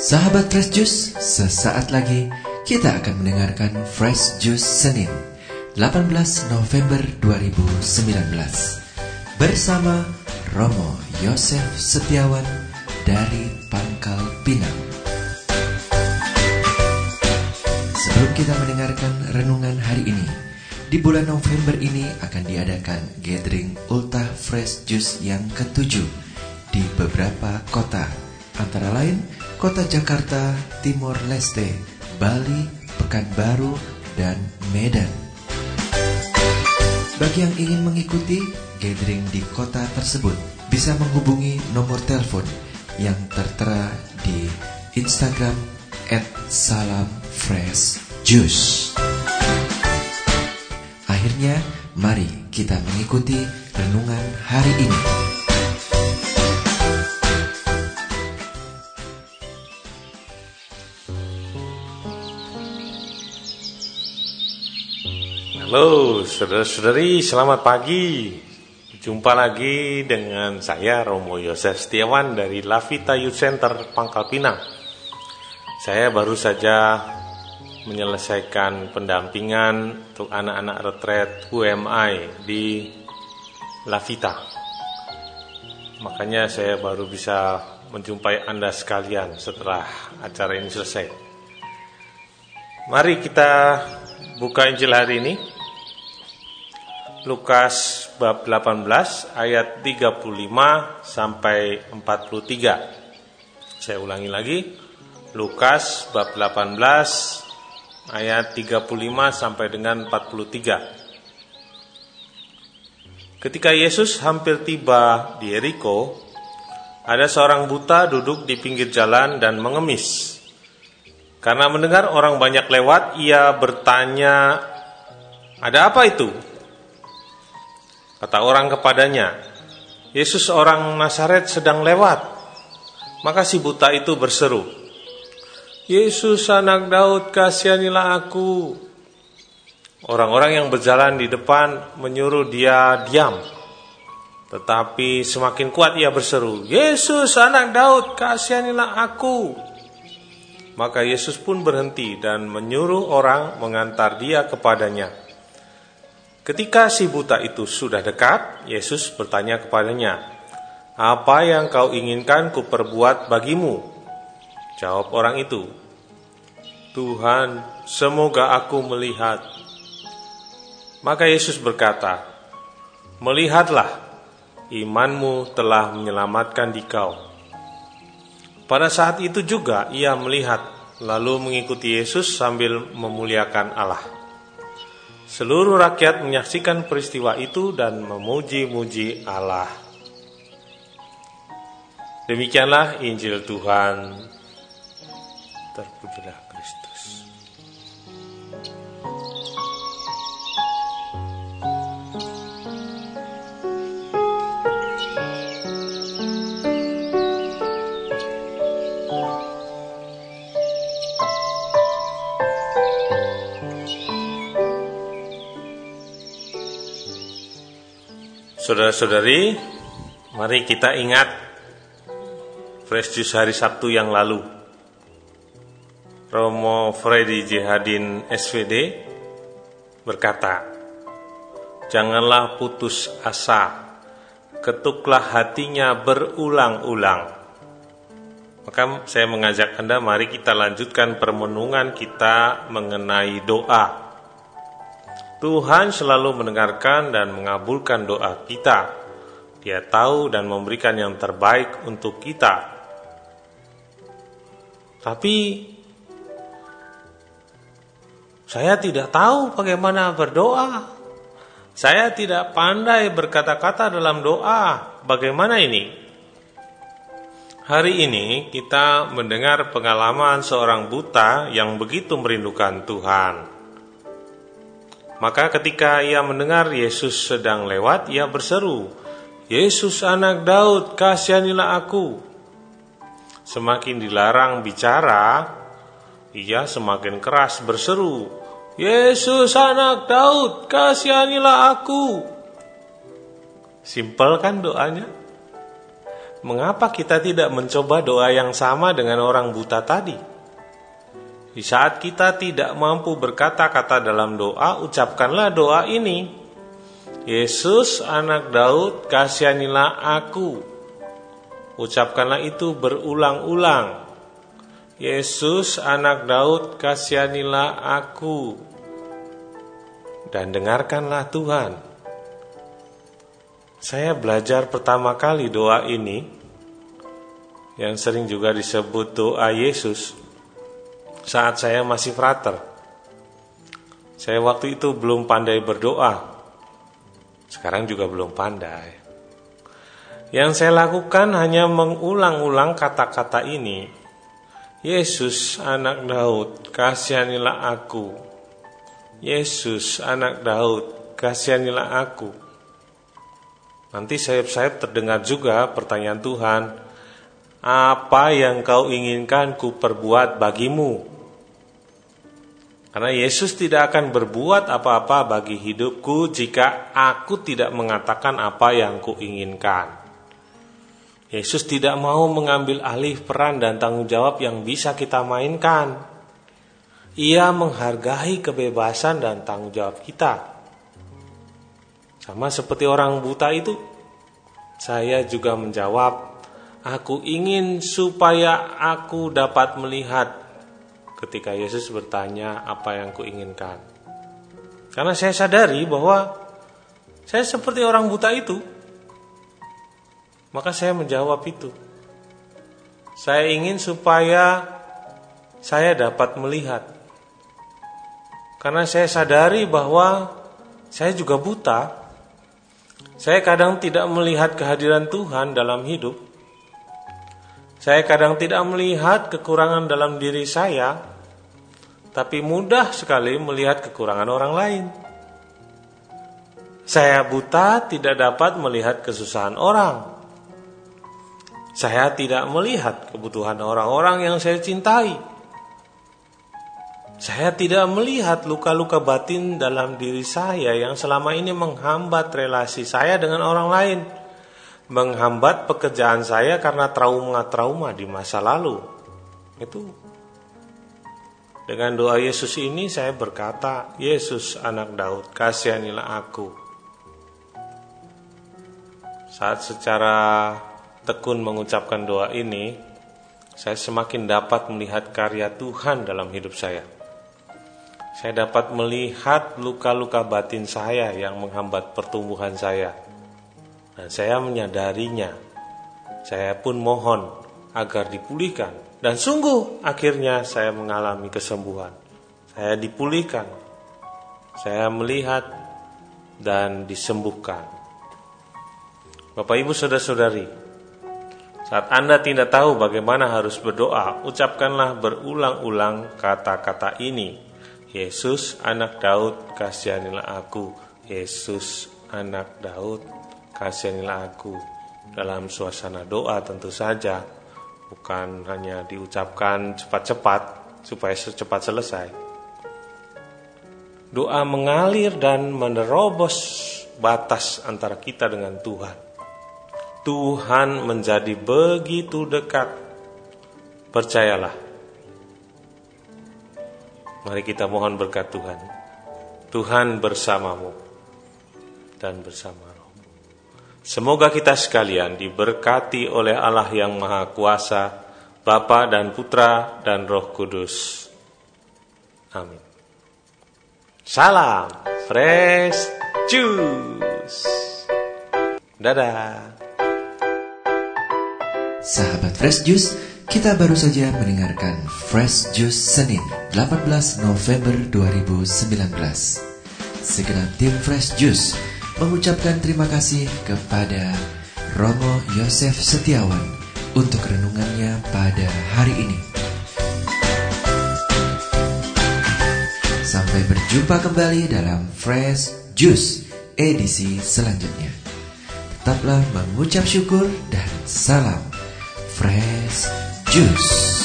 Sahabat Fresh Juice, sesaat lagi kita akan mendengarkan Fresh Juice Senin 18 November 2019 bersama Romo Yosef Setiawan dari Pangkal Pinang. Sebelum kita mendengarkan renungan hari ini, di bulan November ini akan diadakan gathering Ultra Fresh Juice yang ketujuh di beberapa kota, antara lain kota Jakarta, Timor Leste, Bali, Pekanbaru, dan Medan. Bagi yang ingin mengikuti gathering di kota tersebut, bisa menghubungi nomor telepon yang tertera di Instagram at Salam Fresh Juice. Akhirnya, mari kita mengikuti renungan hari ini. Halo saudara-saudari, selamat pagi. Jumpa lagi dengan saya Romo Yosef Setiawan dari Lavita Youth Center Pangkal Pinang. Saya baru saja menyelesaikan pendampingan untuk anak-anak retret UMI di Lavita. Makanya saya baru bisa menjumpai Anda sekalian setelah acara ini selesai. Mari kita buka Injil hari ini. Lukas bab 18 ayat 35 sampai 43. Saya ulangi lagi. Lukas bab 18 ayat 35 sampai dengan 43. Ketika Yesus hampir tiba di Yeriko, ada seorang buta duduk di pinggir jalan dan mengemis. Karena mendengar orang banyak lewat, ia bertanya, "Ada apa itu?" Kata orang kepadanya, Yesus orang Nazaret sedang lewat. Maka si buta itu berseru, Yesus anak Daud kasihanilah aku. Orang-orang yang berjalan di depan menyuruh dia diam. Tetapi semakin kuat ia berseru, Yesus anak Daud kasihanilah aku. Maka Yesus pun berhenti dan menyuruh orang mengantar dia kepadanya. Ketika si buta itu sudah dekat, Yesus bertanya kepadanya, "Apa yang kau inginkan kuperbuat bagimu?" Jawab orang itu, "Tuhan, semoga aku melihat." Maka Yesus berkata, "Melihatlah, imanmu telah menyelamatkan dikau." Pada saat itu juga ia melihat, lalu mengikuti Yesus sambil memuliakan Allah. Seluruh rakyat menyaksikan peristiwa itu dan memuji-muji Allah. Demikianlah Injil Tuhan. Terpujilah Saudara-saudari, mari kita ingat Fresh Juice hari Sabtu yang lalu. Romo Freddy Jihadin SVD berkata, Janganlah putus asa, ketuklah hatinya berulang-ulang. Maka saya mengajak Anda mari kita lanjutkan permenungan kita mengenai doa. Tuhan selalu mendengarkan dan mengabulkan doa kita. Dia tahu dan memberikan yang terbaik untuk kita. Tapi saya tidak tahu bagaimana berdoa. Saya tidak pandai berkata-kata dalam doa. Bagaimana ini? Hari ini kita mendengar pengalaman seorang buta yang begitu merindukan Tuhan. Maka ketika ia mendengar Yesus sedang lewat, ia berseru, Yesus anak Daud, kasihanilah aku. Semakin dilarang bicara, ia semakin keras berseru, Yesus anak Daud, kasihanilah aku. Simpel kan doanya? mengapa kita tidak mencoba doa yang sama dengan orang buta tadi? Di saat kita tidak mampu berkata-kata dalam doa, ucapkanlah doa ini. Yesus anak Daud, kasihanilah aku. Ucapkanlah itu berulang-ulang. Yesus anak Daud, kasihanilah aku. Dan dengarkanlah Tuhan. Saya belajar pertama kali doa ini yang sering juga disebut doa Yesus saat saya masih frater. Saya waktu itu belum pandai berdoa. Sekarang juga belum pandai. Yang saya lakukan hanya mengulang-ulang kata-kata ini. Yesus anak Daud, kasihanilah aku. Yesus anak Daud, kasihanilah aku. Nanti sayap-sayap terdengar juga pertanyaan Tuhan, apa yang kau inginkan ku perbuat bagimu? Karena Yesus tidak akan berbuat apa-apa bagi hidupku jika aku tidak mengatakan apa yang kuinginkan. Yesus tidak mau mengambil alih peran dan tanggung jawab yang bisa kita mainkan. Ia menghargai kebebasan dan tanggung jawab kita. Sama seperti orang buta itu, saya juga menjawab, "Aku ingin supaya aku dapat melihat." Ketika Yesus bertanya, "Apa yang kuinginkan?" Karena saya sadari bahwa saya seperti orang buta itu. Maka saya menjawab itu. Saya ingin supaya saya dapat melihat. Karena saya sadari bahwa saya juga buta saya kadang tidak melihat kehadiran Tuhan dalam hidup. Saya kadang tidak melihat kekurangan dalam diri saya, tapi mudah sekali melihat kekurangan orang lain. Saya buta tidak dapat melihat kesusahan orang. Saya tidak melihat kebutuhan orang-orang yang saya cintai. Saya tidak melihat luka-luka batin dalam diri saya yang selama ini menghambat relasi saya dengan orang lain, menghambat pekerjaan saya karena trauma-trauma di masa lalu. Itu dengan doa Yesus ini saya berkata, Yesus anak Daud, kasihanilah aku. Saat secara tekun mengucapkan doa ini, saya semakin dapat melihat karya Tuhan dalam hidup saya. Saya dapat melihat luka-luka batin saya yang menghambat pertumbuhan saya. Dan saya menyadarinya. Saya pun mohon agar dipulihkan. Dan sungguh akhirnya saya mengalami kesembuhan. Saya dipulihkan. Saya melihat dan disembuhkan. Bapak Ibu Saudara-saudari, saat Anda tidak tahu bagaimana harus berdoa, ucapkanlah berulang-ulang kata-kata ini Yesus anak Daud kasihanilah aku Yesus anak Daud kasihanilah aku dalam suasana doa tentu saja bukan hanya diucapkan cepat-cepat supaya secepat selesai doa mengalir dan menerobos batas antara kita dengan Tuhan Tuhan menjadi begitu dekat percayalah Mari kita mohon berkat Tuhan. Tuhan bersamamu dan bersama. Semoga kita sekalian diberkati oleh Allah yang Maha Kuasa, Bapa dan Putra dan Roh Kudus. Amin. Salam fresh juice. Dadah. Sahabat Fresh Juice, kita baru saja mendengarkan Fresh Juice Senin 18 November 2019. Segenap tim Fresh Juice mengucapkan terima kasih kepada Romo Yosef Setiawan untuk renungannya pada hari ini. Sampai berjumpa kembali dalam Fresh Juice edisi selanjutnya. Tetaplah mengucap syukur dan salam Fresh Juice.